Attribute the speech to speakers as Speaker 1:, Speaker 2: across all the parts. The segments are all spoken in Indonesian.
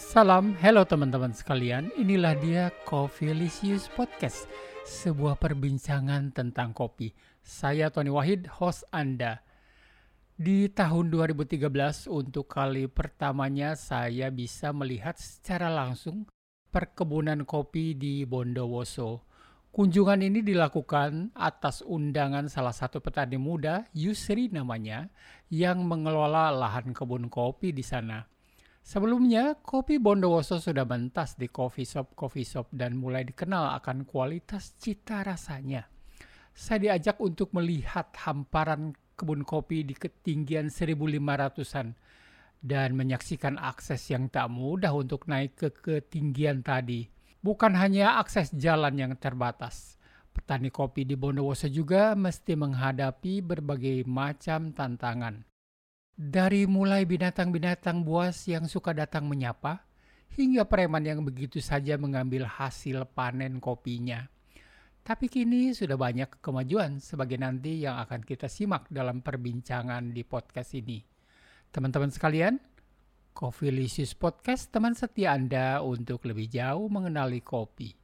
Speaker 1: Salam, hello teman-teman sekalian. Inilah dia Coffeelicious Podcast, sebuah perbincangan tentang kopi. Saya Tony Wahid, host Anda. Di tahun 2013, untuk kali pertamanya saya bisa melihat secara langsung perkebunan kopi di Bondowoso. Kunjungan ini dilakukan atas undangan salah satu petani muda, Yusri namanya, yang mengelola lahan kebun kopi di sana. Sebelumnya, kopi Bondowoso sudah mentas di coffee shop-coffee shop dan mulai dikenal akan kualitas cita rasanya. Saya diajak untuk melihat hamparan kebun kopi di ketinggian 1500-an dan menyaksikan akses yang tak mudah untuk naik ke ketinggian tadi. Bukan hanya akses jalan yang terbatas. Petani kopi di Bondowoso juga mesti menghadapi berbagai macam tantangan. Dari mulai binatang-binatang buas yang suka datang menyapa, hingga preman yang begitu saja mengambil hasil panen kopinya. Tapi kini sudah banyak kemajuan sebagai nanti yang akan kita simak dalam perbincangan di podcast ini. Teman-teman sekalian, Coffee Licious Podcast teman setia Anda untuk lebih jauh mengenali kopi.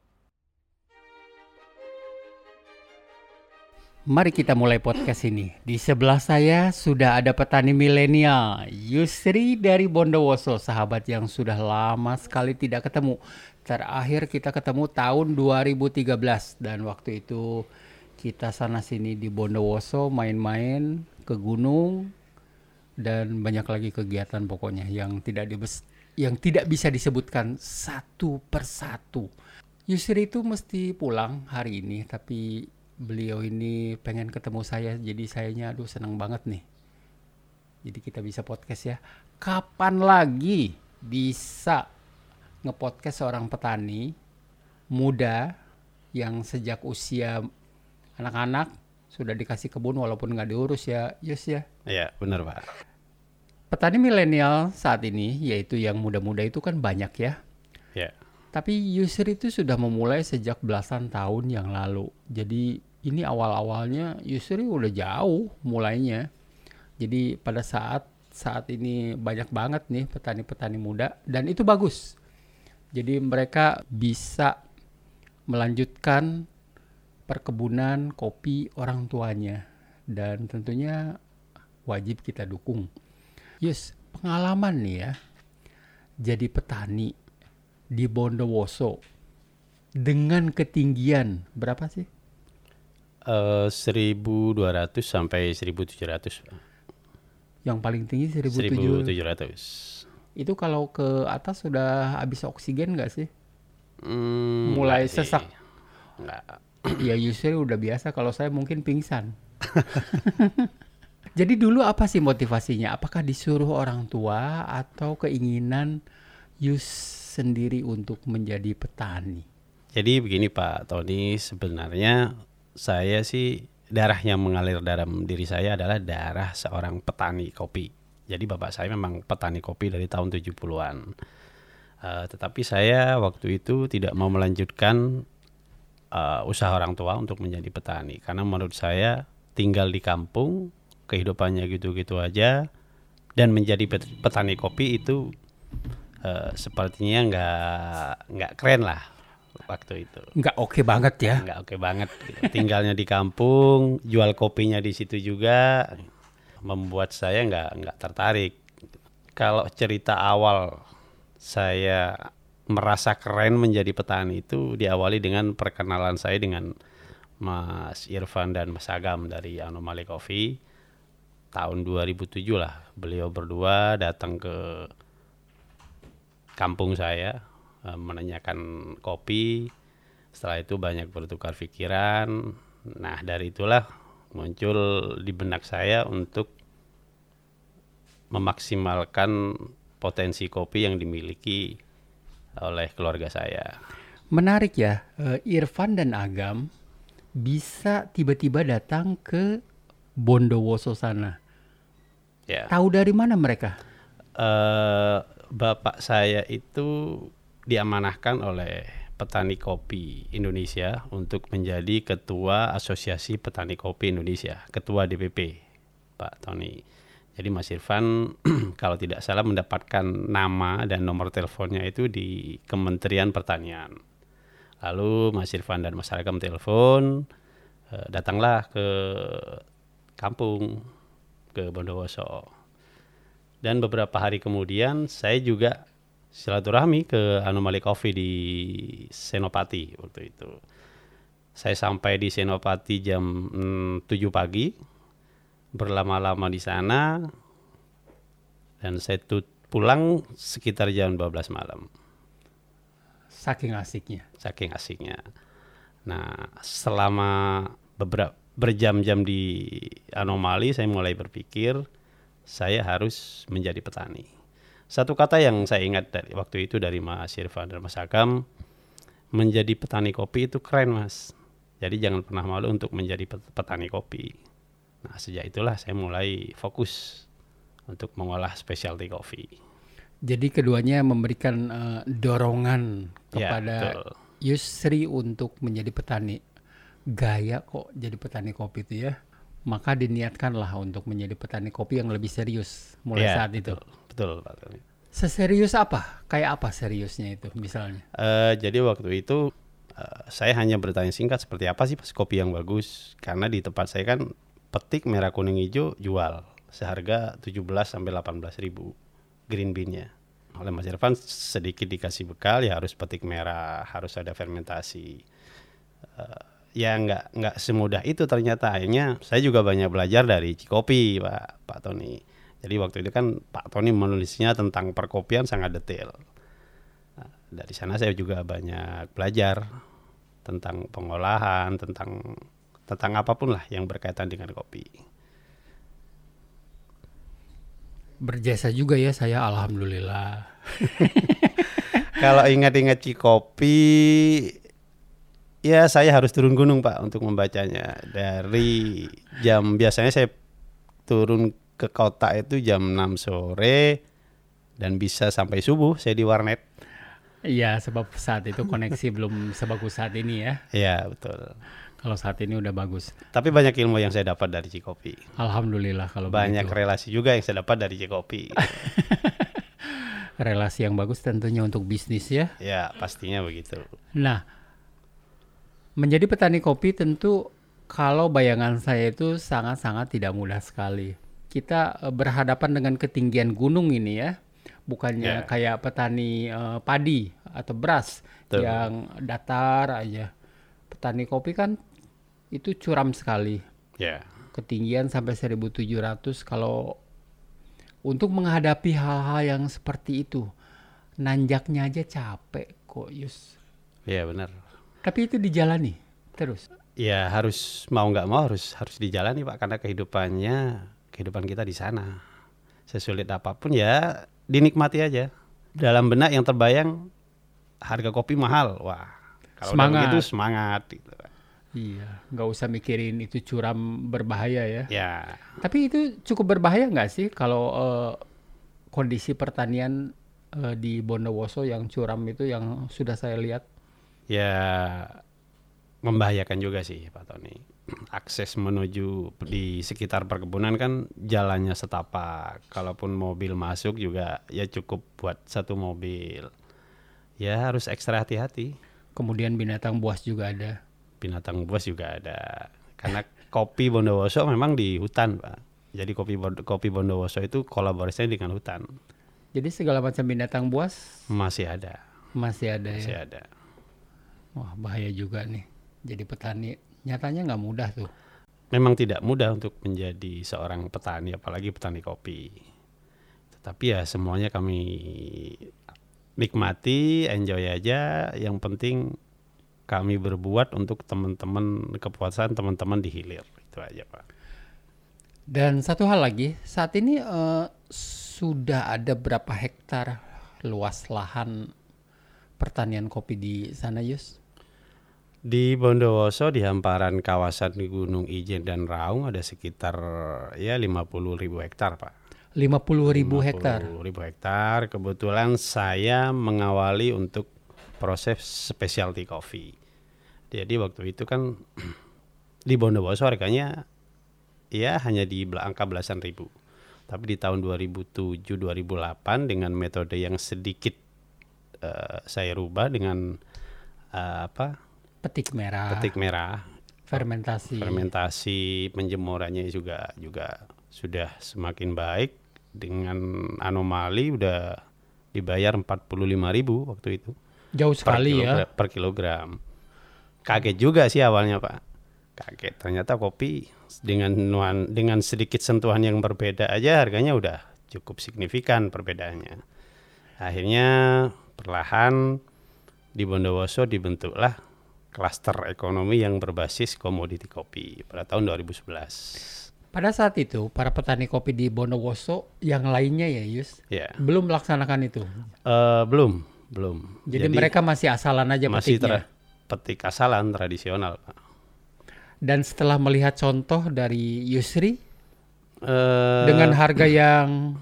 Speaker 1: Mari kita mulai podcast ini. Di sebelah saya sudah ada petani milenial, Yusri dari Bondowoso, sahabat yang sudah lama sekali tidak ketemu. Terakhir kita ketemu tahun 2013 dan waktu itu kita sana sini di Bondowoso main-main ke gunung dan banyak lagi kegiatan pokoknya yang tidak dibes yang tidak bisa disebutkan satu persatu. Yusri itu mesti pulang hari ini tapi beliau ini pengen ketemu saya jadi sayanya aduh senang banget nih. Jadi kita bisa podcast ya. Kapan lagi bisa ngepodcast seorang petani muda yang sejak usia anak-anak sudah dikasih kebun walaupun nggak diurus ya Yus ya?
Speaker 2: Iya benar pak.
Speaker 1: Petani milenial saat ini yaitu yang muda-muda itu kan banyak ya.
Speaker 2: Ya
Speaker 1: tapi user itu sudah memulai sejak belasan tahun yang lalu. Jadi ini awal-awalnya Yusri udah jauh mulainya. Jadi pada saat saat ini banyak banget nih petani-petani muda dan itu bagus. Jadi mereka bisa melanjutkan perkebunan kopi orang tuanya dan tentunya wajib kita dukung. Yes, pengalaman nih ya. Jadi petani di Bondowoso dengan ketinggian berapa sih?
Speaker 2: Uh, 1200 sampai 1700
Speaker 1: Yang paling tinggi 1700. 1700. Itu kalau ke atas sudah habis oksigen nggak sih?
Speaker 2: Hmm,
Speaker 1: Mulai sesak.
Speaker 2: Enggak.
Speaker 1: ya usually udah biasa kalau saya mungkin pingsan. Jadi dulu apa sih motivasinya? Apakah disuruh orang tua atau keinginan Yus sendiri untuk menjadi petani?
Speaker 2: Jadi begini Pak Tony, sebenarnya saya sih darah yang mengalir dalam diri saya adalah darah seorang petani kopi. Jadi bapak saya memang petani kopi dari tahun 70-an. Uh, tetapi saya waktu itu tidak mau melanjutkan uh, usaha orang tua untuk menjadi petani karena menurut saya tinggal di kampung kehidupannya gitu-gitu aja dan menjadi petani kopi itu uh, sepertinya nggak nggak keren lah waktu itu.
Speaker 1: Nggak oke okay banget ya?
Speaker 2: Nggak oke okay banget. Tinggalnya di kampung, jual kopinya di situ juga, membuat saya nggak nggak tertarik. Kalau cerita awal saya merasa keren menjadi petani itu diawali dengan perkenalan saya dengan Mas Irfan dan Mas Agam dari Anomali Coffee tahun 2007 lah beliau berdua datang ke kampung saya menanyakan kopi setelah itu banyak bertukar pikiran nah dari itulah muncul di benak saya untuk memaksimalkan potensi kopi yang dimiliki oleh keluarga saya.
Speaker 1: Menarik ya, Irfan dan Agam bisa tiba-tiba datang ke Bondowoso sana.
Speaker 2: Ya.
Speaker 1: Tahu dari mana mereka?
Speaker 2: Uh, bapak saya itu diamanahkan oleh petani kopi Indonesia untuk menjadi ketua Asosiasi Petani Kopi Indonesia, ketua DPP, Pak Tony. Jadi Mas Irfan kalau tidak salah mendapatkan nama dan nomor teleponnya itu di Kementerian Pertanian. Lalu Mas Irfan dan Mas Ragam telepon, eh, datanglah ke kampung ke Bondowoso. Dan beberapa hari kemudian saya juga silaturahmi ke Anomali Coffee di Senopati waktu itu. Saya sampai di Senopati jam mm, 7 pagi, berlama-lama di sana, dan saya pulang sekitar jam 12 malam.
Speaker 1: Saking asiknya.
Speaker 2: Saking asiknya. Nah, selama beberapa berjam-jam di anomali, saya mulai berpikir saya harus menjadi petani. Satu kata yang saya ingat dari waktu itu dari Mas Irfan dan Mas Akam, menjadi petani kopi itu keren mas. Jadi jangan pernah malu untuk menjadi petani kopi. Nah sejak itulah saya mulai fokus untuk mengolah specialty coffee.
Speaker 1: Jadi keduanya memberikan uh, dorongan
Speaker 2: Ya,
Speaker 1: kepada
Speaker 2: betul.
Speaker 1: Yusri untuk menjadi petani. Gaya kok jadi petani kopi itu ya. Maka diniatkanlah untuk menjadi petani kopi yang lebih serius mulai
Speaker 2: Ya,
Speaker 1: saat itu.
Speaker 2: betul, Betul Pak Tony.
Speaker 1: Seserius apa? Kayak apa seriusnya itu misalnya?
Speaker 2: Eh, jadi waktu itu eh, saya hanya bertanya singkat seperti apa sih pas kopi yang bagus karena di tempat saya kan petik merah kuning hijau jual seharga 17 sampai 18 ribu green bean-nya. Oleh Mas Irfan sedikit dikasih bekal ya harus petik merah, harus ada fermentasi. Eh, ya nggak nggak semudah itu ternyata akhirnya saya juga banyak belajar dari Cikopi Pak Pak Tony. Jadi waktu itu kan Pak Tony menulisnya tentang perkopian sangat detail dari sana saya juga banyak belajar tentang pengolahan, tentang tentang apa pun lah yang berkaitan dengan kopi.
Speaker 1: Berjasa juga ya saya alhamdulillah.
Speaker 2: Kalau ingat-ingat Cikopi, ya saya harus turun gunung Pak untuk membacanya. Dari jam biasanya saya turun ke kota itu jam 6 sore dan bisa sampai subuh saya di warnet.
Speaker 1: Iya, sebab saat itu koneksi belum sebagus saat ini ya.
Speaker 2: Ya betul.
Speaker 1: Kalau saat ini udah bagus.
Speaker 2: Tapi banyak ilmu yang saya dapat dari Cikopi.
Speaker 1: Alhamdulillah kalau
Speaker 2: Banyak
Speaker 1: begitu.
Speaker 2: relasi juga yang saya dapat dari Cikopi.
Speaker 1: relasi yang bagus tentunya untuk bisnis ya.
Speaker 2: ya pastinya begitu.
Speaker 1: Nah, menjadi petani kopi tentu kalau bayangan saya itu sangat-sangat tidak mudah sekali. Kita eh, berhadapan dengan ketinggian gunung ini ya, bukannya
Speaker 2: Ya.
Speaker 1: kayak petani eh, padi atau beras
Speaker 2: Betul.
Speaker 1: yang datar aja. Petani kopi kan itu curam sekali.
Speaker 2: Ya,
Speaker 1: Ketinggian sampai 1700 kalau untuk menghadapi hal-hal yang seperti itu nanjaknya aja capek kok Yus.
Speaker 2: ya benar.
Speaker 1: Tapi itu dijalani terus.
Speaker 2: Ya harus mau nggak mau harus harus dijalani pak karena kehidupannya kehidupan kita di sana. Sesulit apa pun ya dinikmati aja. Dalam benak yang terbayang harga kopi mahal, wah kalau udah
Speaker 1: Semangat.
Speaker 2: begitu semangat. Gitu.
Speaker 1: Iya, nggak usah mikirin itu curam berbahaya ya.
Speaker 2: Ya
Speaker 1: Tapi itu cukup berbahaya nggak sih kalau eh, kondisi pertanian eh, di Bondowoso yang curam itu yang sudah saya lihat?
Speaker 2: ya membahayakan juga sih Pak Tony. Akses menuju di sekitar perkebunan kan jalannya setapak. Kalaupun mobil masuk juga ya cukup buat satu mobil. Ya harus ekstra hati-hati.
Speaker 1: Kemudian binatang buas juga ada.
Speaker 2: Binatang buas juga ada. Karena kopi Bondowoso memang di hutan, Pak. Jadi kopi kopi Bondowoso itu kolaborasinya dengan hutan.
Speaker 1: Jadi segala macam binatang buas
Speaker 2: Masih ada,
Speaker 1: masih ada
Speaker 2: masih
Speaker 1: ya.
Speaker 2: ada.
Speaker 1: Wah bahaya juga nih. Jadi petani nyatanya nggak mudah tuh.
Speaker 2: memang tidak mudah untuk menjadi seorang petani, apalagi petani kopi. Tetapi ya semuanya kami nikmati, enjoy aja. Yang penting kami berbuat untuk teman-teman kepuasan teman-teman di hilir. Itu aja pak.
Speaker 1: Dan satu hal lagi, saat ini eh, sudah ada berapa hektar luas lahan pertanian kopi di sana, Yus?
Speaker 2: Di Bondowoso di hamparan kawasan Gunung Ijen dan Raung ada sekitar ya 50 ribu hektar pak.
Speaker 1: 50 ribu hektar.
Speaker 2: 50 ribu hektar. Kebetulan saya mengawali untuk proses specialty coffee. Jadi waktu itu kan di Bondowoso harganya ya hanya di angka belasan ribu. Tapi di tahun 2007-2008 dengan metode yang sedikit uh, saya rubah dengan uh, apa?
Speaker 1: Petik merah.
Speaker 2: Petik merah.
Speaker 1: Fermentasi.
Speaker 2: Fermentasi penjemurannya juga juga sudah semakin baik dengan anomali udah dibayar 45.000 waktu itu.
Speaker 1: Jauh sekali
Speaker 2: per
Speaker 1: ya.
Speaker 2: Per kilogram. Kaget juga sih awalnya, Pak. Kaget. Ternyata kopi dengan nuan dengan sedikit sentuhan yang berbeda aja harganya udah cukup signifikan perbedaannya. Akhirnya perlahan di Bondowoso dibentuklah klaster ekonomi yang berbasis komoditi kopi pada tahun 2011.
Speaker 1: Pada saat itu, para petani kopi di Bondowoso yang lainnya ya, Yus,
Speaker 2: Ya.
Speaker 1: belum melaksanakan itu.
Speaker 2: Eh, belum, belum.
Speaker 1: Jadi, mereka masih asalan aja
Speaker 2: masih
Speaker 1: petiknya.
Speaker 2: petik asalan tradisional, Pak.
Speaker 1: Dan setelah melihat contoh dari Yusri
Speaker 2: Eh,
Speaker 1: dengan harga yang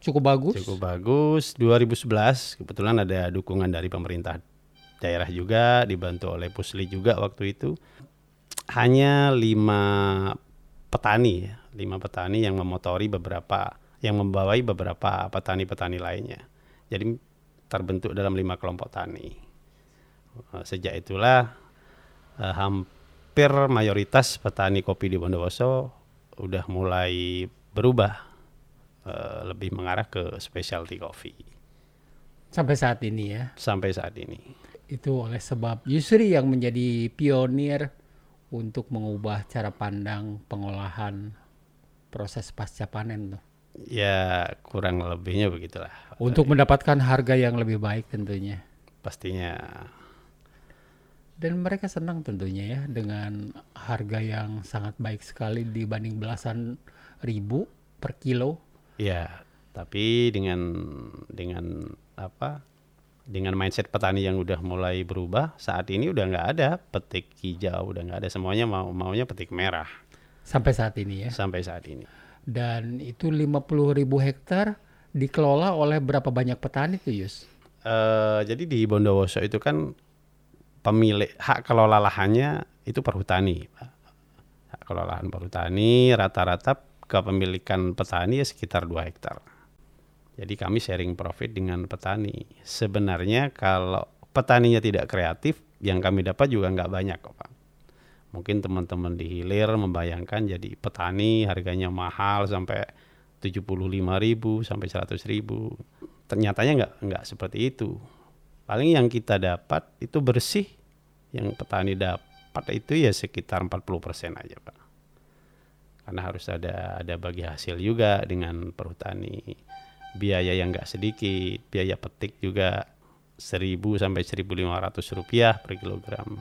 Speaker 1: cukup bagus,
Speaker 2: Cukup bagus. 2011 kebetulan ada dukungan dari pemerintah daerah juga, dibantu oleh Pusli juga waktu itu. Hanya lima petani, ya, lima petani yang memotori beberapa, yang membawai beberapa petani-petani lainnya. Jadi terbentuk dalam lima kelompok tani. Eh, Sejak itulah eh, hampir mayoritas petani kopi di Bondowoso udah mulai berubah eh, lebih mengarah ke specialty coffee
Speaker 1: sampai saat ini ya.
Speaker 2: sampai saat ini.
Speaker 1: Itu oleh sebab Yusri yang menjadi pionir untuk mengubah cara pandang pengolahan proses pasca panen tuh.
Speaker 2: Ya kurang lebihnya begitulah.
Speaker 1: Untuk mendapatkan harga yang lebih baik tentunya.
Speaker 2: Pastinya
Speaker 1: Dan mereka senang tentunya ya dengan harga yang sangat baik sekali dibanding belasan ribu per kilo.
Speaker 2: ya, tapi dengan dengan apa? Dengan mindset petani yang udah mulai berubah, saat ini udah nggak ada petik hijau, udah nggak ada semuanya mau maunya petik merah
Speaker 1: Sampai saat ini ya.
Speaker 2: sampai saat ini.
Speaker 1: Dan itu 50 ribu hektar dikelola oleh berapa banyak petani tuh Yus?
Speaker 2: Eh, jadi di Bondowoso itu kan pemilik hak kelola lahannya itu perhutani. Hak kelola lahan perhutani rata-rata kepemilikan petani ya sekitar 2 hektar. Jadi kami sharing profit dengan petani. Sebenarnya kalau petaninya tidak kreatif, yang kami dapat juga nggak banyak kok, Pak. Mungkin teman-teman di hilir membayangkan jadi petani harganya mahal sampai 75.000 sampai 100.000. Ternyatanya nggak nggak seperti itu. Paling yang kita dapat itu bersih, yang petani dapat itu ya sekitar 40% aja, Pak. Karena harus ada ada bagi hasil juga dengan perhutani. Biaya yang nggak sedikit, biaya petik juga 1000 sampai 1500 rupiah per kilogram.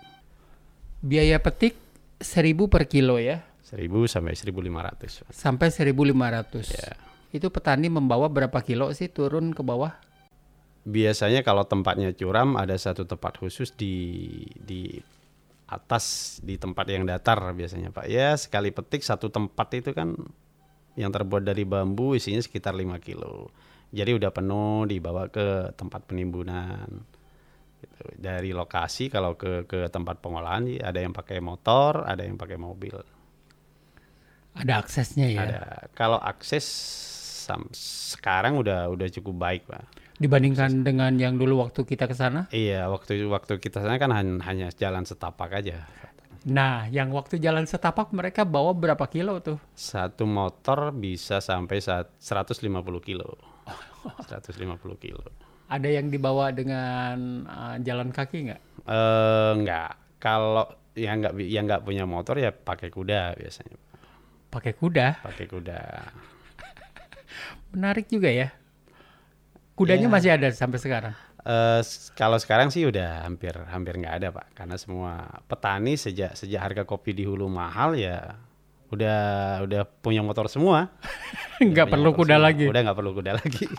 Speaker 1: Biaya petik 1000 per kilo ya,
Speaker 2: 1000 sampai 1500. Pak.
Speaker 1: sampai 1500.
Speaker 2: Ya.
Speaker 1: Itu petani membawa berapa kilo sih turun ke bawah?
Speaker 2: Biasanya kalau tempatnya curam ada satu tempat khusus di di atas di tempat yang datar biasanya Pak. Ya sekali petik satu tempat itu kan yang terbuat dari bambu isinya sekitar 5 kilo. Jadi udah penuh dibawa ke tempat penimbunan. Gitu. Dari lokasi kalau ke ke tempat pengolahan ada yang pakai motor, ada yang pakai mobil.
Speaker 1: Ada aksesnya ya.
Speaker 2: Ada. Kalau akses sam- sekarang udah udah cukup baik Pak.
Speaker 1: Dibandingkan dengan yang dulu waktu kita ke sana.
Speaker 2: Iya, waktu waktu kita sana kan han- hanya jalan setapak aja.
Speaker 1: Nah, yang waktu jalan setapak mereka bawa berapa kilo tuh?
Speaker 2: Satu motor bisa sampai saat 150 kilo. 150 kilo.
Speaker 1: Ada yang dibawa dengan uh, jalan kaki nggak?
Speaker 2: Eh enggak. Kalau yang enggak yang enggak punya motor ya pakai kuda biasanya.
Speaker 1: Pakai kuda.
Speaker 2: Pakai kuda.
Speaker 1: Menarik juga ya. Kudanya
Speaker 2: Ya.
Speaker 1: masih ada sampai sekarang.
Speaker 2: Eh s- kalau sekarang sih udah hampir hampir nggak ada pak karena semua petani sejak sejak harga kopi di hulu mahal ya udah udah punya motor semua
Speaker 1: Nggak perlu kuda
Speaker 2: semua.
Speaker 1: lagi.
Speaker 2: udah nggak perlu kuda lagi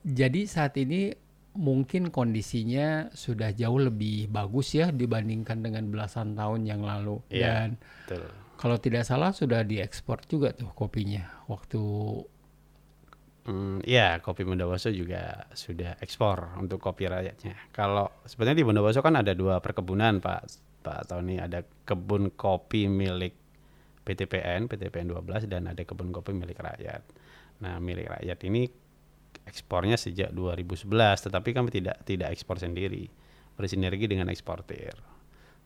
Speaker 1: Jadi saat ini mungkin kondisinya sudah jauh lebih bagus ya dibandingkan dengan belasan tahun yang lalu.
Speaker 2: Iya.
Speaker 1: Dan
Speaker 2: Betul.
Speaker 1: kalau tidak salah sudah diekspor juga tuh kopinya waktu
Speaker 2: Hmm, Iya, kopi Bondowoso juga sudah ekspor untuk kopi rakyatnya. Kalau sebenarnya di Bondowoso kan ada dua perkebunan, Pak Pak Tony. Ada kebun kopi milik PTPN, PTPN 12 dan ada kebun kopi milik rakyat. Nah, milik rakyat ini ekspornya sejak 2011, tetapi kami tidak tidak ekspor sendiri, bersinergi dengan eksportir.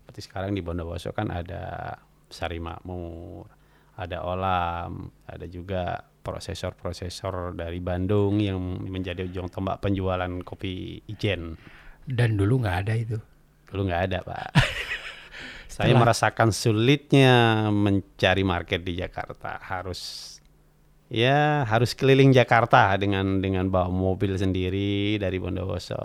Speaker 2: Seperti sekarang di Bondowoso kan ada Sari Makmur, ada Olam, ada juga prosesor-prosesor dari Bandung yang menjadi ujung tombak penjualan kopi Ijen.
Speaker 1: Dan dulu nggak ada itu.
Speaker 2: Dulu nggak ada, Pak. Saya merasakan sulitnya mencari market di Jakarta. Harus ya harus keliling Jakarta dengan dengan bawa mobil sendiri dari Bondowoso.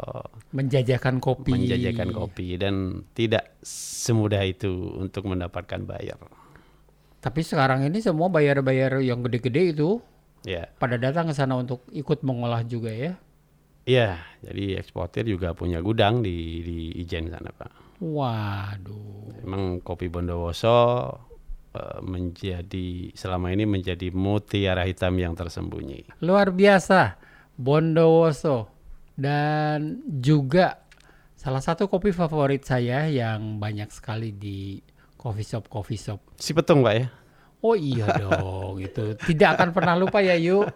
Speaker 1: Menjajakan kopi.
Speaker 2: Menjajakan kopi dan tidak semudah itu untuk mendapatkan bayar.
Speaker 1: Tapi sekarang ini semua bayar-bayar yang gede-gede itu
Speaker 2: Ya.
Speaker 1: pada datang ke sana untuk ikut mengolah juga ya.
Speaker 2: Iya, jadi eksportir juga punya gudang di di Ijen sana, Pak.
Speaker 1: Waduh.
Speaker 2: Memang kopi Bondowoso eh, menjadi selama ini menjadi mutiara hitam yang tersembunyi.
Speaker 1: Luar biasa. Bondowoso. Dan juga salah satu kopi favorit saya yang banyak sekali di coffee shop coffee shop.
Speaker 2: Si petung, Pak ya.
Speaker 1: Oh iya dong, itu tidak akan pernah lupa ya yuk.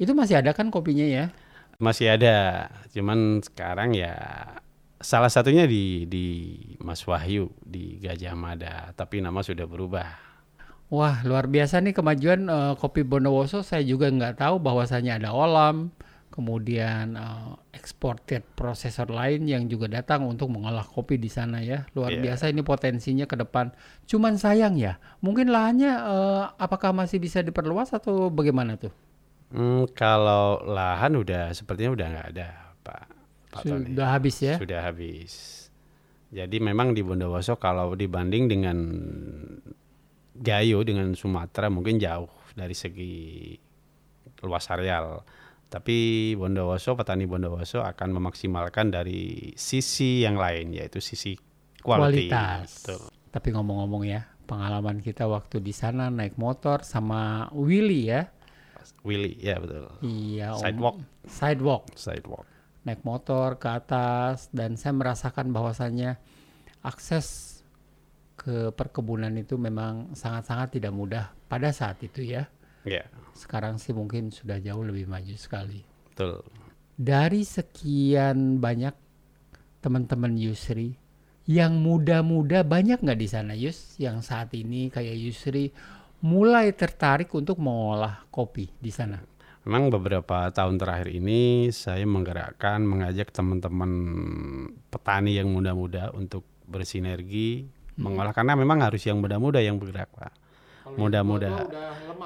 Speaker 1: Itu masih ada kan kopinya ya?
Speaker 2: Masih ada, cuman sekarang ya salah satunya di di Mas Wahyu di Gajah Mada, tapi nama sudah berubah.
Speaker 1: Wah luar biasa nih kemajuan eh, kopi Bondowoso. Saya juga nggak tahu bahwasannya ada olam, kemudian eh, exported prosesor lain yang juga datang untuk mengolah kopi di sana ya. Luar
Speaker 2: Iya.
Speaker 1: biasa ini potensinya ke depan. Cuman sayang ya, mungkin lahannya eh, apakah masih bisa diperluas atau bagaimana tuh?
Speaker 2: Hmm, kalau lahan udah sepertinya udah nggak ada, Pak. Pak Tony.
Speaker 1: Sudah habis ya?
Speaker 2: Sudah habis. Jadi memang di Bondowoso kalau dibanding dengan Gayo dengan Sumatera mungkin jauh dari segi luas areal. Tapi Bondowoso, petani Bondowoso akan memaksimalkan dari sisi yang lain yaitu sisi quality.
Speaker 1: Kualitas.
Speaker 2: Betul.
Speaker 1: Tapi ngomong-ngomong ya, pengalaman kita waktu di sana naik motor sama Willy ya.
Speaker 2: Willy, ya betul.
Speaker 1: Iya.
Speaker 2: Sidewalk,
Speaker 1: Sidewalk.
Speaker 2: sidewalk.
Speaker 1: Naik motor ke atas dan saya merasakan bahwasannya akses ke perkebunan itu memang sangat-sangat tidak mudah pada saat itu ya.
Speaker 2: Ya,
Speaker 1: Sekarang sih mungkin sudah jauh lebih maju sekali.
Speaker 2: betul.
Speaker 1: Dari sekian banyak teman-teman Yusri yang muda-muda banyak nggak di sana Yus yang saat ini kayak Yusri mulai tertarik untuk mengolah kopi di sana.
Speaker 2: Memang beberapa tahun terakhir ini saya menggerakkan, mengajak teman-teman petani yang muda-muda untuk bersinergi mengolah karena memang harus yang muda-muda yang bergerak, Pak. Muda-muda.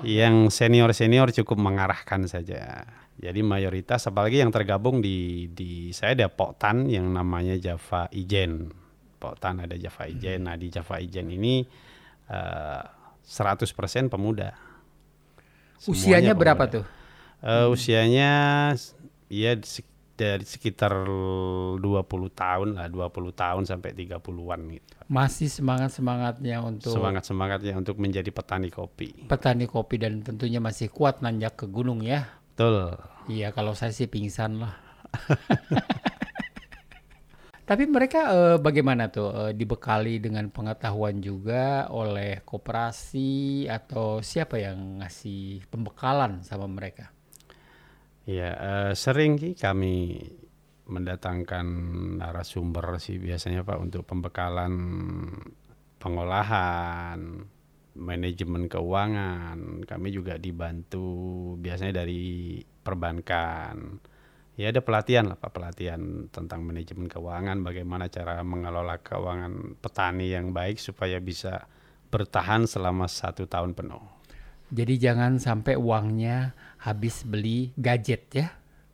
Speaker 2: Yang senior-senior cukup mengarahkan saja. Jadi mayoritas apalagi yang tergabung di di saya ada Poktan yang namanya Java Ijen. Poktan ada Java Ijen. Nah, di Java Ijen ini eh, 100% pemuda.
Speaker 1: Usianya
Speaker 2: Semuanya
Speaker 1: berapa
Speaker 2: pemuda. Eh, Usianya ya dari sekitar 20 tahun lah, 20 tahun sampai 30-an gitu.
Speaker 1: Masih semangat-semangatnya untuk
Speaker 2: Semangat-semangatnya untuk menjadi petani kopi.
Speaker 1: petani kopi dan tentunya masih kuat nanjak ke gunung ya.
Speaker 2: Betul.
Speaker 1: Iya, kalau saya sih pingsan lah. Tapi mereka eh, bagaimana tuh Eh, dibekali dengan pengetahuan juga oleh koperasi atau siapa yang ngasih pembekalan sama mereka?
Speaker 2: Ya, eh, sering sih kami mendatangkan narasumber sih biasanya Pak untuk pembekalan pengolahan, manajemen keuangan. Kami juga dibantu biasanya dari perbankan. Ya ada pelatihan lah Pak, pelatihan tentang manajemen keuangan, bagaimana cara mengelola keuangan petani yang baik supaya bisa bertahan selama satu tahun penuh.
Speaker 1: Jadi jangan sampai uangnya habis beli gadget ya.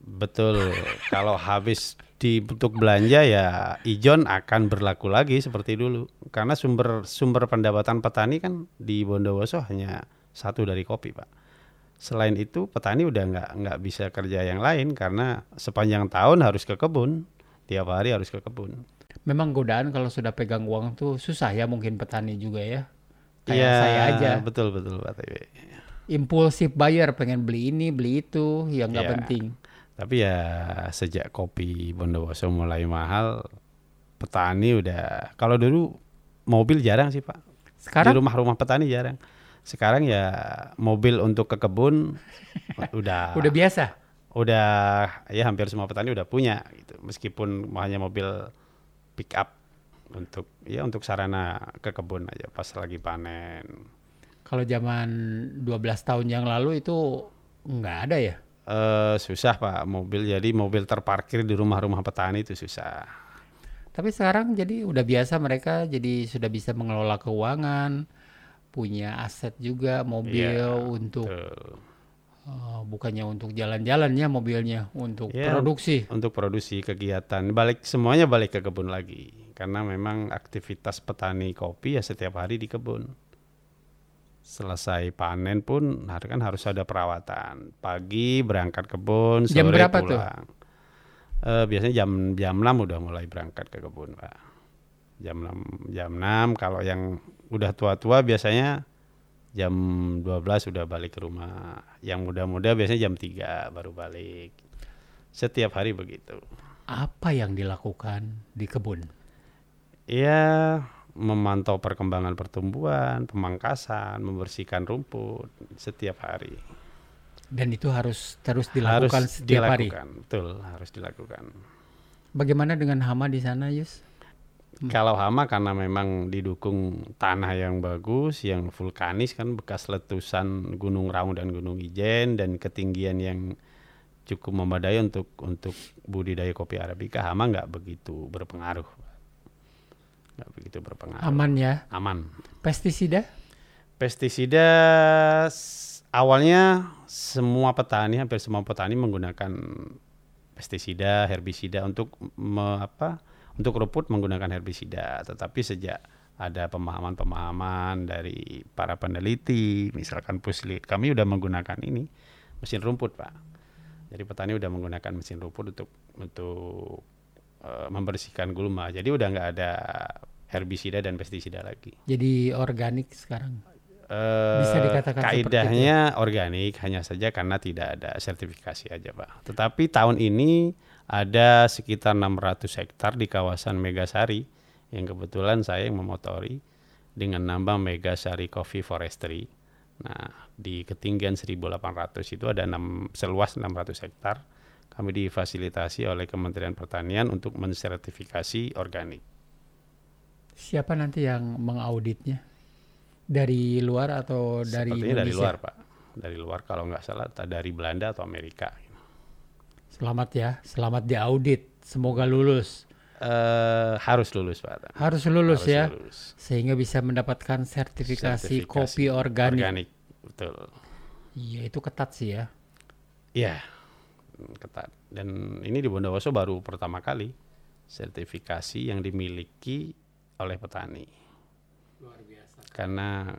Speaker 2: Betul. Kalau habis di untuk belanja ya ijon akan berlaku lagi seperti dulu. Karena sumber sumber pendapatan petani kan di Bondowoso hanya satu dari kopi, Pak. Selain itu petani udah nggak nggak bisa kerja yang lain karena sepanjang tahun harus ke kebun, tiap hari harus ke kebun.
Speaker 1: Memang godaan kalau sudah pegang uang tuh susah ya mungkin petani juga ya. Kayak
Speaker 2: Iya,
Speaker 1: saya aja.
Speaker 2: Betul betul Pak TW.
Speaker 1: Impulsif buyer pengen beli ini, beli itu, yang nggak
Speaker 2: Iya.
Speaker 1: penting.
Speaker 2: Tapi ya sejak kopi Bondowoso mulai mahal, petani udah kalau dulu mobil jarang sih Pak. Di
Speaker 1: Sekarang
Speaker 2: rumah-rumah petani jarang. Sekarang ya mobil untuk ke kebun udah
Speaker 1: udah biasa.
Speaker 2: udah ya hampir semua petani udah punya gitu. Meskipun hanya mobil pick up untuk ya untuk sarana ke kebun aja pas lagi panen.
Speaker 1: Kalau zaman 12 tahun yang lalu itu nggak ada ya.
Speaker 2: Eh susah Pak mobil jadi mobil terparkir di rumah-rumah petani itu susah.
Speaker 1: Tapi sekarang jadi udah biasa mereka jadi sudah bisa mengelola keuangan, punya aset juga mobil
Speaker 2: Iya,
Speaker 1: untuk
Speaker 2: Betul.
Speaker 1: eh, bukannya untuk jalan-jalan ya mobilnya, untuk
Speaker 2: Iya.
Speaker 1: produksi.
Speaker 2: Untuk produksi kegiatan balik semuanya balik ke kebun lagi karena memang aktivitas petani kopi ya setiap hari di kebun. Selesai panen pun kan harus ada perawatan. Pagi berangkat kebun, sore
Speaker 1: Jam berapa tuh?
Speaker 2: pulang. Eh, biasanya jam jam 6 udah mulai berangkat ke kebun, Pak. Jam 6 jam 6 kalau yang udah tua-tua biasanya jam 12 udah balik ke rumah. Yang muda-muda biasanya jam 3 baru balik. Setiap hari begitu.
Speaker 1: Apa yang dilakukan di kebun?
Speaker 2: Iya, memantau perkembangan pertumbuhan, pemangkasan, membersihkan rumput setiap hari.
Speaker 1: Dan itu harus terus dilakukan
Speaker 2: harus
Speaker 1: setiap hari.
Speaker 2: dilakukan, betul, harus dilakukan.
Speaker 1: Bagaimana dengan hama di sana, Yus?
Speaker 2: Kalau hama karena memang didukung tanah yang bagus, yang vulkanis kan bekas letusan Gunung Raung dan Gunung Ijen dan ketinggian yang cukup memadai untuk untuk budidaya kopi arabica, hama nggak begitu berpengaruh, nggak begitu berpengaruh.
Speaker 1: Aman ya.
Speaker 2: Aman.
Speaker 1: Pestisida?
Speaker 2: Pestisida awalnya semua petani hampir semua petani menggunakan pestisida, herbisida untuk me- apa? Untuk rumput menggunakan herbisida, tetapi sejak ada pemahaman-pemahaman dari para peneliti, misalkan Puslit, kami udah menggunakan ini mesin rumput, Pak. Jadi petani udah menggunakan mesin rumput untuk untuk eh, membersihkan gulma. Jadi udah nggak ada herbisida dan pestisida lagi.
Speaker 1: Jadi organik sekarang.
Speaker 2: Eh,
Speaker 1: Bisa dikatakan seperti
Speaker 2: kaidahnya organik hanya saja karena tidak ada sertifikasi aja pak. Tetapi tahun ini ada sekitar 600 hektar di kawasan Megasari yang kebetulan saya yang memotori dengan nambah Megasari Coffee Forestry. Nah di ketinggian 1800 itu ada 6, seluas 600 hektar. Kami difasilitasi oleh Kementerian Pertanian untuk mensertifikasi organik.
Speaker 1: Siapa nanti yang mengauditnya? Dari luar atau dari
Speaker 2: Sepertinya
Speaker 1: Indonesia?
Speaker 2: dari luar pak. Dari luar kalau nggak salah dari Belanda atau Amerika.
Speaker 1: Selamat ya, selamat diaudit. Semoga lulus.
Speaker 2: Eh harus lulus Pak.
Speaker 1: Harus lulus
Speaker 2: Harus
Speaker 1: ya,
Speaker 2: lulus.
Speaker 1: sehingga bisa mendapatkan sertifikasi,
Speaker 2: Sertifikasi
Speaker 1: kopi organik.
Speaker 2: Organik, betul.
Speaker 1: Iya, itu ketat sih ya.
Speaker 2: Iya, ketat. Dan ini di Bondowoso baru pertama kali sertifikasi yang dimiliki oleh petani.
Speaker 1: Luar biasa.
Speaker 2: Karena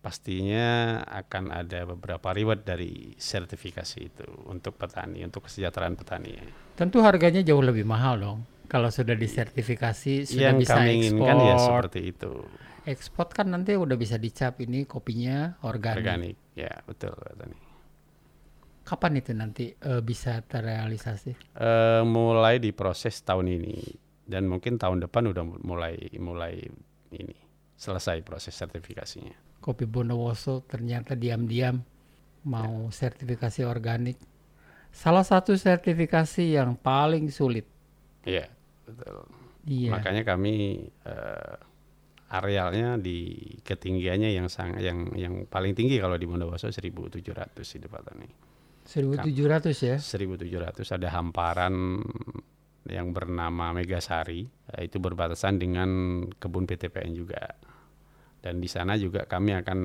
Speaker 2: pastinya akan ada beberapa reward dari sertifikasi itu untuk petani, untuk kesejahteraan petani.
Speaker 1: Tentu harganya jauh lebih mahal dong. Kalau sudah disertifikasi, sudah
Speaker 2: yang
Speaker 1: bisa
Speaker 2: kami
Speaker 1: ekspor.
Speaker 2: inginkan ya seperti itu,
Speaker 1: Ekspor kan nanti udah bisa dicap ini kopinya organik.
Speaker 2: organik. Ya, betul petani.
Speaker 1: Kapan itu nanti eh, bisa terrealisasi?
Speaker 2: Eh, mulai diproses tahun ini dan mungkin tahun depan udah mulai mulai ini selesai proses sertifikasinya.
Speaker 1: Kopi Bondowoso ternyata diam-diam mau sertifikasi organik. Salah satu sertifikasi yang paling sulit.
Speaker 2: Iya, betul.
Speaker 1: Iya.
Speaker 2: Makanya kami eh, arealnya di ketinggiannya yang sang yang yang paling tinggi kalau di Bondowoso 1700 itu Pak Tani.
Speaker 1: 1700 ya.
Speaker 2: 1700 ada hamparan yang bernama Megasari. Eh, itu berbatasan dengan kebun PTPN juga. Dan di sana juga kami akan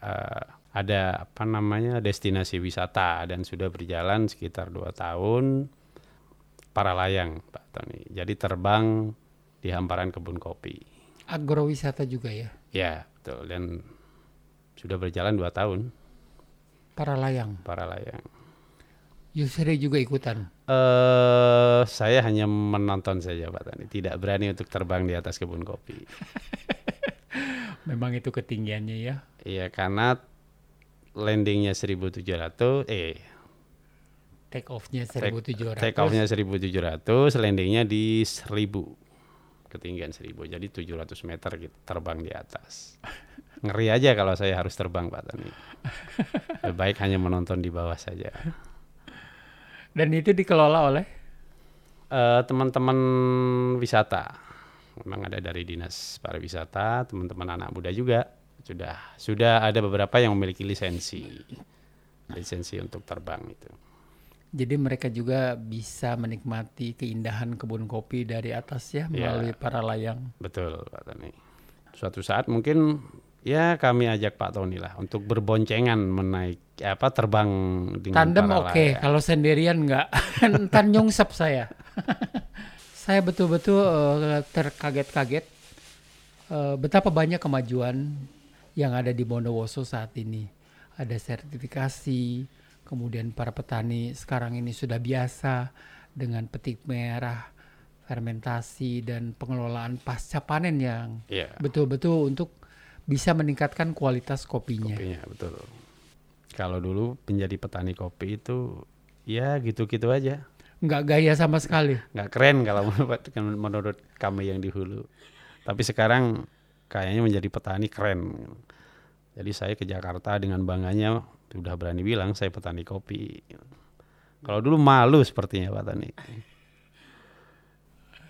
Speaker 2: eh, ada apa namanya destinasi wisata dan sudah berjalan sekitar dua tahun. Para layang Pak Tony. Jadi terbang di hamparan kebun kopi.
Speaker 1: Agrowisata juga ya.
Speaker 2: ya betul. Dan sudah berjalan dua tahun.
Speaker 1: Para layang.
Speaker 2: para layang
Speaker 1: Yusri juga ikutan.
Speaker 2: Eh, saya hanya menonton saja Pak Tani, tidak berani untuk terbang di atas kebun kopi.
Speaker 1: Memang itu ketinggiannya ya.
Speaker 2: Iya, karena landingnya 1700, eh
Speaker 1: Take off-nya
Speaker 2: take,
Speaker 1: 1700.
Speaker 2: take off-nya 1700, landingnya di 1000. Ketinggian 1000. Jadi 700 meter gitu terbang di atas. Ngeri aja kalau saya harus terbang Pak. Lebih baik hanya menonton di bawah saja.
Speaker 1: Dan itu dikelola oleh
Speaker 2: Eh, teman-teman wisata, memang ada dari dinas pariwisata, teman-teman anak muda juga sudah sudah ada beberapa yang memiliki lisensi lisensi untuk terbang itu.
Speaker 1: Jadi mereka juga bisa menikmati keindahan kebun kopi dari atas ya melalui para layang.
Speaker 2: Betul Pak Tony. Suatu saat mungkin ya kami ajak Pak Tony lah untuk berboncengan menaik apa terbang dengan
Speaker 1: Tandem oke,
Speaker 2: layang.
Speaker 1: kalau sendirian nggak, ntar nyungsep saya. saya betul-betul eh, terkaget-kaget eh, betapa banyak kemajuan yang ada di Bondowoso saat ini. Ada sertifikasi, kemudian para petani sekarang ini sudah biasa dengan petik merah, fermentasi dan pengelolaan pasca panen yang
Speaker 2: Iya.
Speaker 1: betul-betul untuk bisa meningkatkan kualitas kopinya.
Speaker 2: Kopinya betul. Kalau dulu menjadi petani kopi itu ya gitu-gitu aja.
Speaker 1: Nggak gaya sama sekali.
Speaker 2: nggak keren kalau menurut menurut kami yang di hulu. Tapi sekarang kayaknya menjadi petani keren. Jadi saya ke Jakarta dengan bangganya sudah berani bilang saya petani kopi. Kalau dulu malu sepertinya Pak Tani.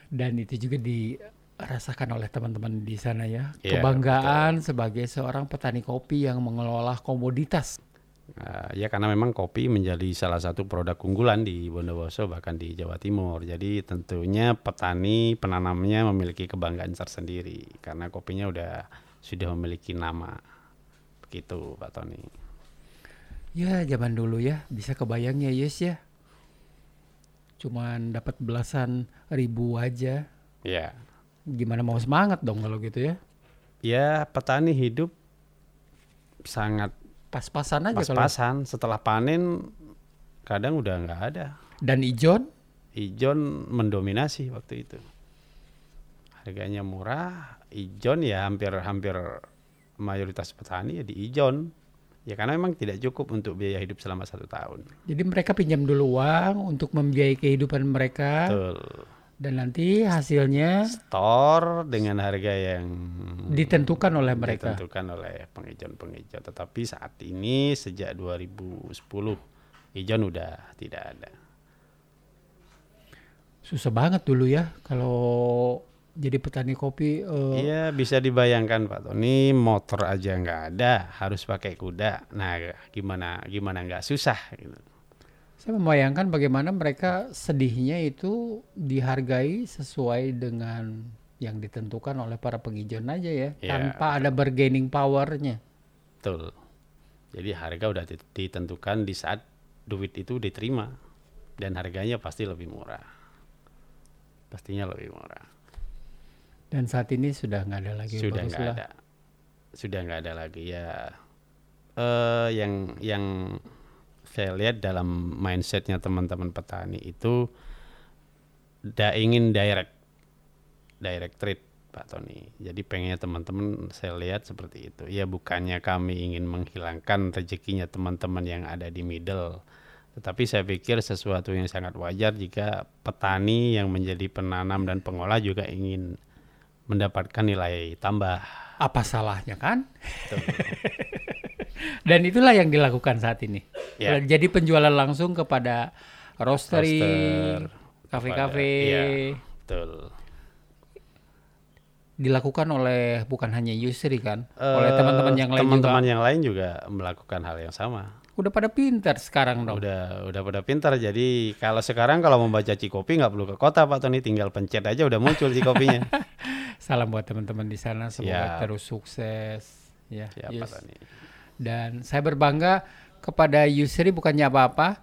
Speaker 1: dan itu juga dirasakan oleh teman-teman di sana ya
Speaker 2: Iya,
Speaker 1: kebanggaan sebagai seorang petani kopi yang mengelola komoditas
Speaker 2: Nah, ya karena memang kopi menjadi salah satu produk unggulan di Bondowoso bahkan di Jawa Timur. Jadi tentunya petani penanamnya memiliki kebanggaan tersendiri karena kopinya udah sudah memiliki nama. Begitu Pak Tony.
Speaker 1: ya zaman dulu ya bisa kebayang ya Yes ya cuman dapat belasan ribu aja
Speaker 2: Ya.
Speaker 1: Gimana mau semangat dong kalau gitu ya
Speaker 2: Ya petani hidup sangat
Speaker 1: pas-pasan aja kalau
Speaker 2: pas-pasan. Setelah panen kadang udah nggak ada.
Speaker 1: dan ijon
Speaker 2: Ijon mendominasi waktu itu. Harganya murah, ijon ya hampir-hampir mayoritas petani ya di ijon. Ya karena memang tidak cukup untuk biaya hidup selama satu tahun.
Speaker 1: jadi mereka pinjam dulu uang untuk membiayai kehidupan mereka
Speaker 2: Betul.
Speaker 1: Dan nanti hasilnya
Speaker 2: Store dengan harga yang
Speaker 1: ditentukan oleh mereka
Speaker 2: ditentukan oleh pengijon-pengijon. Tetapi saat ini sejak 2010 ijon udah tidak ada.
Speaker 1: susah banget dulu ya kalau jadi petani kopi eh,
Speaker 2: Iya bisa dibayangkan Pak Tony motor aja nggak ada harus pakai kuda. Nah gimana gimana nggak susah gitu.
Speaker 1: Saya membayangkan bagaimana mereka sedihnya itu dihargai sesuai dengan yang ditentukan oleh para pengijon aja ya,
Speaker 2: Ya.
Speaker 1: tanpa ada bargaining powernya.
Speaker 2: Betul. Jadi harga udah dit- ditentukan di saat duit itu diterima dan harganya pasti lebih murah. Pastinya lebih murah.
Speaker 1: Dan saat ini sudah nggak ada lagi.
Speaker 2: Sudah nggak ada. Sudah nggak ada lagi ya. Eh yang yang saya lihat dalam mindsetnya teman-teman petani itu da ingin direct direct trade Pak Tony. Jadi pengennya teman-teman saya lihat seperti itu. Ya bukannya kami ingin menghilangkan rezekinya teman-teman yang ada di middle. Tetapi saya pikir sesuatu yang sangat wajar jika petani yang menjadi penanam dan pengolah juga ingin mendapatkan nilai tambah.
Speaker 1: Apa salahnya kan? Dan itulah yang dilakukan saat ini.
Speaker 2: Ya.
Speaker 1: Jadi penjualan langsung kepada roastery,
Speaker 2: Roaster,
Speaker 1: kafe-kafe,
Speaker 2: Iya, betul.
Speaker 1: dilakukan oleh bukan hanya Yusri kan, oleh teman-teman yang lain
Speaker 2: Teman-teman
Speaker 1: juga.
Speaker 2: yang lain juga melakukan hal yang sama.
Speaker 1: Udah pada pintar sekarang dong.
Speaker 2: Udah udah pada pintar. Jadi kalau sekarang kalau membaca Cikopi nggak perlu ke kota Pak Tony, tinggal pencet aja udah muncul Cikopinya.
Speaker 1: Salam buat teman-teman di sana semoga terus sukses ya. Yus.
Speaker 2: Tony?
Speaker 1: Dan saya berbangga kepada Yusri bukannya apa-apa.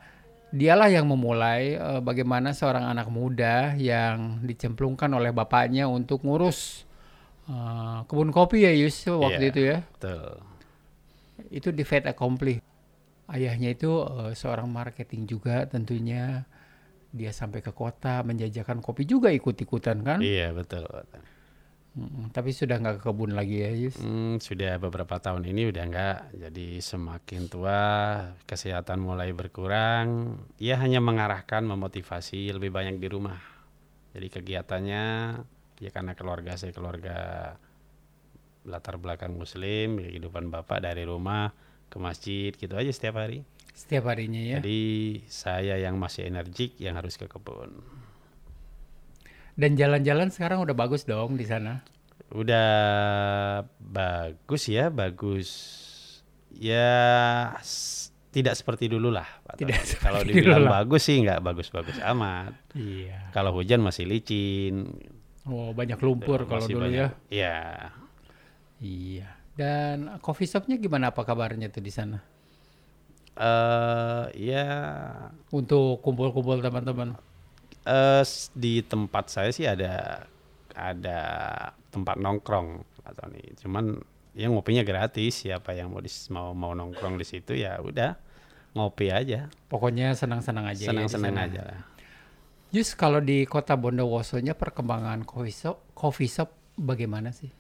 Speaker 1: Dialah yang memulai eh, bagaimana seorang anak muda yang dicemplungkan oleh bapaknya untuk ngurus eh, kebun kopi ya Yus waktu
Speaker 2: Iya.
Speaker 1: itu ya.
Speaker 2: Betul.
Speaker 1: Itu di fait accompli. Ayahnya itu eh, seorang marketing juga tentunya. Dia sampai ke kota menjajakan kopi juga ikut-ikutan kan.
Speaker 2: Iya betul. Pak
Speaker 1: Tapi sudah nggak ke kebun lagi ya Yus.
Speaker 2: Hmm, sudah beberapa tahun ini udah enggak. Jadi semakin tua, kesehatan mulai berkurang. Ia hanya mengarahkan, memotivasi lebih banyak di rumah. Jadi kegiatannya ya karena keluarga saya keluarga latar belakang muslim, kehidupan Bapak dari rumah ke masjid gitu aja setiap hari.
Speaker 1: Setiap harinya ya.
Speaker 2: Jadi saya yang masih energik yang harus ke kebun.
Speaker 1: Dan jalan-jalan sekarang udah bagus dong di sana.
Speaker 2: Udah bagus ya, bagus. Ya tidak seperti dulu lah. Pak
Speaker 1: Tidak
Speaker 2: Kalau
Speaker 1: dulu
Speaker 2: dibilang
Speaker 1: lah.
Speaker 2: bagus sih nggak bagus-bagus amat.
Speaker 1: Iya.
Speaker 2: Kalau hujan masih licin.
Speaker 1: Oh, banyak lumpur kalau dulu
Speaker 2: banyak-
Speaker 1: ya.
Speaker 2: Iya.
Speaker 1: Iya. Dan coffee shopnya gimana apa kabarnya tuh di sana?
Speaker 2: eh ya
Speaker 1: Untuk kumpul-kumpul teman-teman.
Speaker 2: Eh, s- di tempat saya sih ada ada tempat nongkrong atau nih. Cuman yang ngopinya gratis. Siapa yang mau dis- mau mau nongkrong di situ ya udah ngopi aja.
Speaker 1: Pokoknya senang-senang aja. ya
Speaker 2: Senang-senang aja lah.
Speaker 1: Just kalau di kota Bondowoso-nya perkembangan coffee shop, coffee shop bagaimana sih?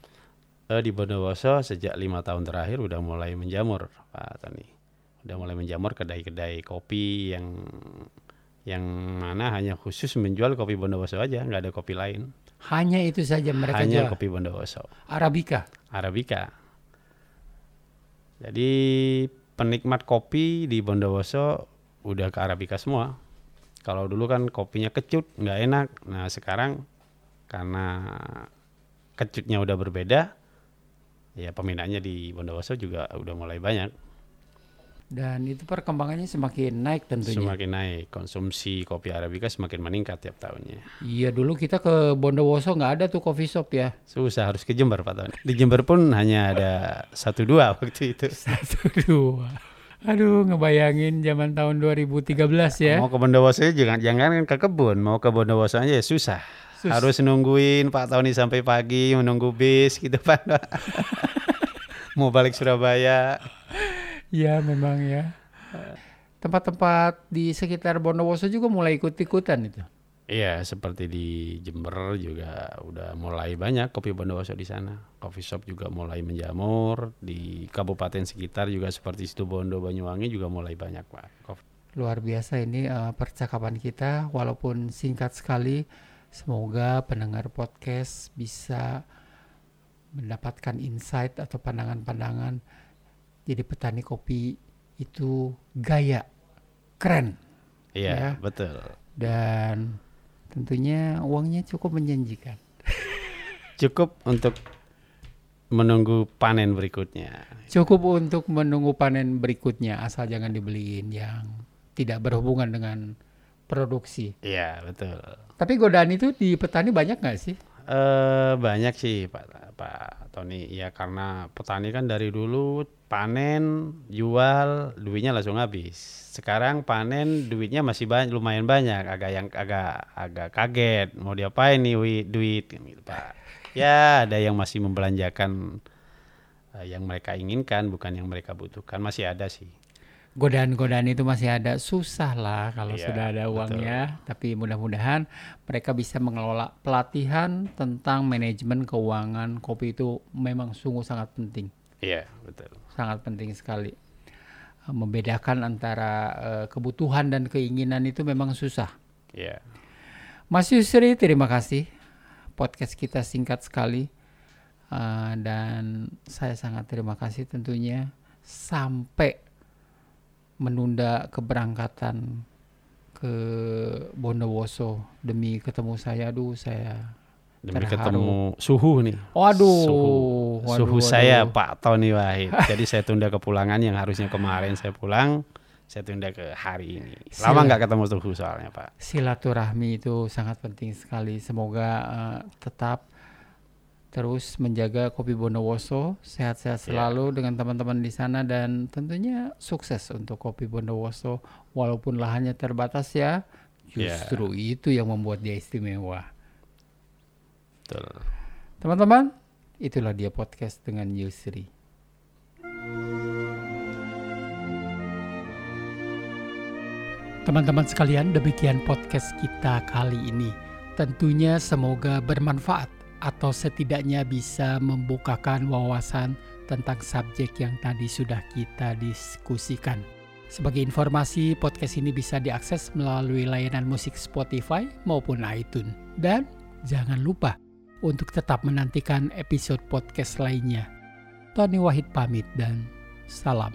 Speaker 2: Eh, di Bondowoso sejak lima tahun terakhir udah mulai menjamur Pak Tony. Udah mulai menjamur kedai-kedai kopi yang yang mana hanya khusus menjual kopi Bondowoso aja, nggak ada kopi lain.
Speaker 1: Hanya itu saja mereka
Speaker 2: hanya
Speaker 1: jual.
Speaker 2: kopi Bondowoso.
Speaker 1: Arabica.
Speaker 2: Arabica. Jadi penikmat kopi di Bondowoso udah ke Arabica semua. Kalau dulu kan kopinya kecut, nggak enak. Nah sekarang karena kecutnya udah berbeda, ya peminatnya di Bondowoso juga udah mulai banyak.
Speaker 1: Dan itu perkembangannya semakin naik tentunya.
Speaker 2: Semakin naik konsumsi kopi Arabica semakin meningkat tiap tahunnya.
Speaker 1: Iya dulu kita ke Bondowoso nggak ada tuh coffee shop ya.
Speaker 2: Susah harus ke Jember Pak Tony. Di Jember pun hanya ada satu dua waktu itu.
Speaker 1: Satu dua. Aduh ngebayangin zaman tahun 2013 ya.
Speaker 2: Mau ke Bondowoso jangan jangan ke kebun, mau ke Bondowoso aja ya susah.
Speaker 1: Sus-
Speaker 2: Harus nungguin Pak Tony sampai pagi menunggu bis gitu Pak. mau balik Surabaya.
Speaker 1: Iya memang ya. Tempat-tempat di sekitar Bondowoso juga mulai ikut-ikutan itu.
Speaker 2: Iya, seperti di Jember juga udah mulai banyak kopi Bondowoso di sana. Coffee shop juga mulai menjamur di kabupaten sekitar juga seperti Situbondo, Banyuwangi juga mulai banyak Pak. Kopi.
Speaker 1: Luar biasa ini eh, percakapan kita walaupun singkat sekali. Semoga pendengar podcast bisa mendapatkan insight atau pandangan-pandangan. Jadi petani kopi itu gaya, keren
Speaker 2: Iya,
Speaker 1: Ya.
Speaker 2: betul.
Speaker 1: dan tentunya uangnya cukup menjanjikan.
Speaker 2: Cukup untuk menunggu panen berikutnya.
Speaker 1: Cukup untuk menunggu panen berikutnya asal jangan dibeliin yang tidak berhubungan dengan produksi.
Speaker 2: Iya, betul.
Speaker 1: Tapi godaan itu di petani banyak nggak sih?
Speaker 2: Eh banyak sih Pak Pak Tony. Ya karena petani kan dari dulu panen, jual, duitnya langsung habis. Sekarang panen duitnya masih banyak, lumayan banyak. Agak yang agak agak kaget mau diapain nih wi- duit gitu Pak. Ya ada yang masih membelanjakan eh, yang mereka inginkan bukan yang mereka butuhkan masih ada sih.
Speaker 1: Godaan-godaan itu masih ada. Susah lah kalau
Speaker 2: Iya,
Speaker 1: sudah ada uangnya. Tapi mudah-mudahan mereka bisa mengelola pelatihan tentang manajemen keuangan kopi itu memang sungguh sangat penting.
Speaker 2: Iya betul.
Speaker 1: Sangat penting sekali. Eh, Membedakan antara eh, kebutuhan dan keinginan itu memang susah.
Speaker 2: Iya.
Speaker 1: Mas Yusri, terima kasih. Podcast kita singkat sekali. Uh, dan saya sangat terima kasih tentunya sampai menunda keberangkatan ke Bondowoso demi ketemu saya. Aduh, saya
Speaker 2: Demi
Speaker 1: Terharu.
Speaker 2: ketemu suhu nih.
Speaker 1: Waduh,
Speaker 2: suhu,
Speaker 1: waduh,
Speaker 2: suhu
Speaker 1: waduh.
Speaker 2: saya Pak Tony Wahid. Jadi saya tunda kepulangan yang harusnya kemarin saya pulang, saya tunda ke hari ini. Lama nggak ketemu suhu soalnya Pak.
Speaker 1: silaturahmi itu sangat penting sekali. Semoga uh, tetap terus menjaga kopi Bondowoso sehat-sehat
Speaker 2: Iya.
Speaker 1: selalu dengan teman-teman di sana dan tentunya sukses untuk kopi Bondowoso walaupun lahannya terbatas ya.
Speaker 2: Iya.
Speaker 1: Justru itu yang membuat dia istimewa.
Speaker 2: Betul.
Speaker 1: Teman-teman, itulah dia podcast dengan Yusri. Teman-teman sekalian, demikian podcast kita kali ini. Tentunya semoga bermanfaat atau setidaknya bisa membukakan wawasan tentang subjek yang tadi sudah kita diskusikan. Sebagai informasi, podcast ini bisa diakses melalui layanan musik Spotify maupun iTunes. Dan jangan lupa untuk tetap menantikan episode podcast lainnya. Tony Wahid pamit dan salam.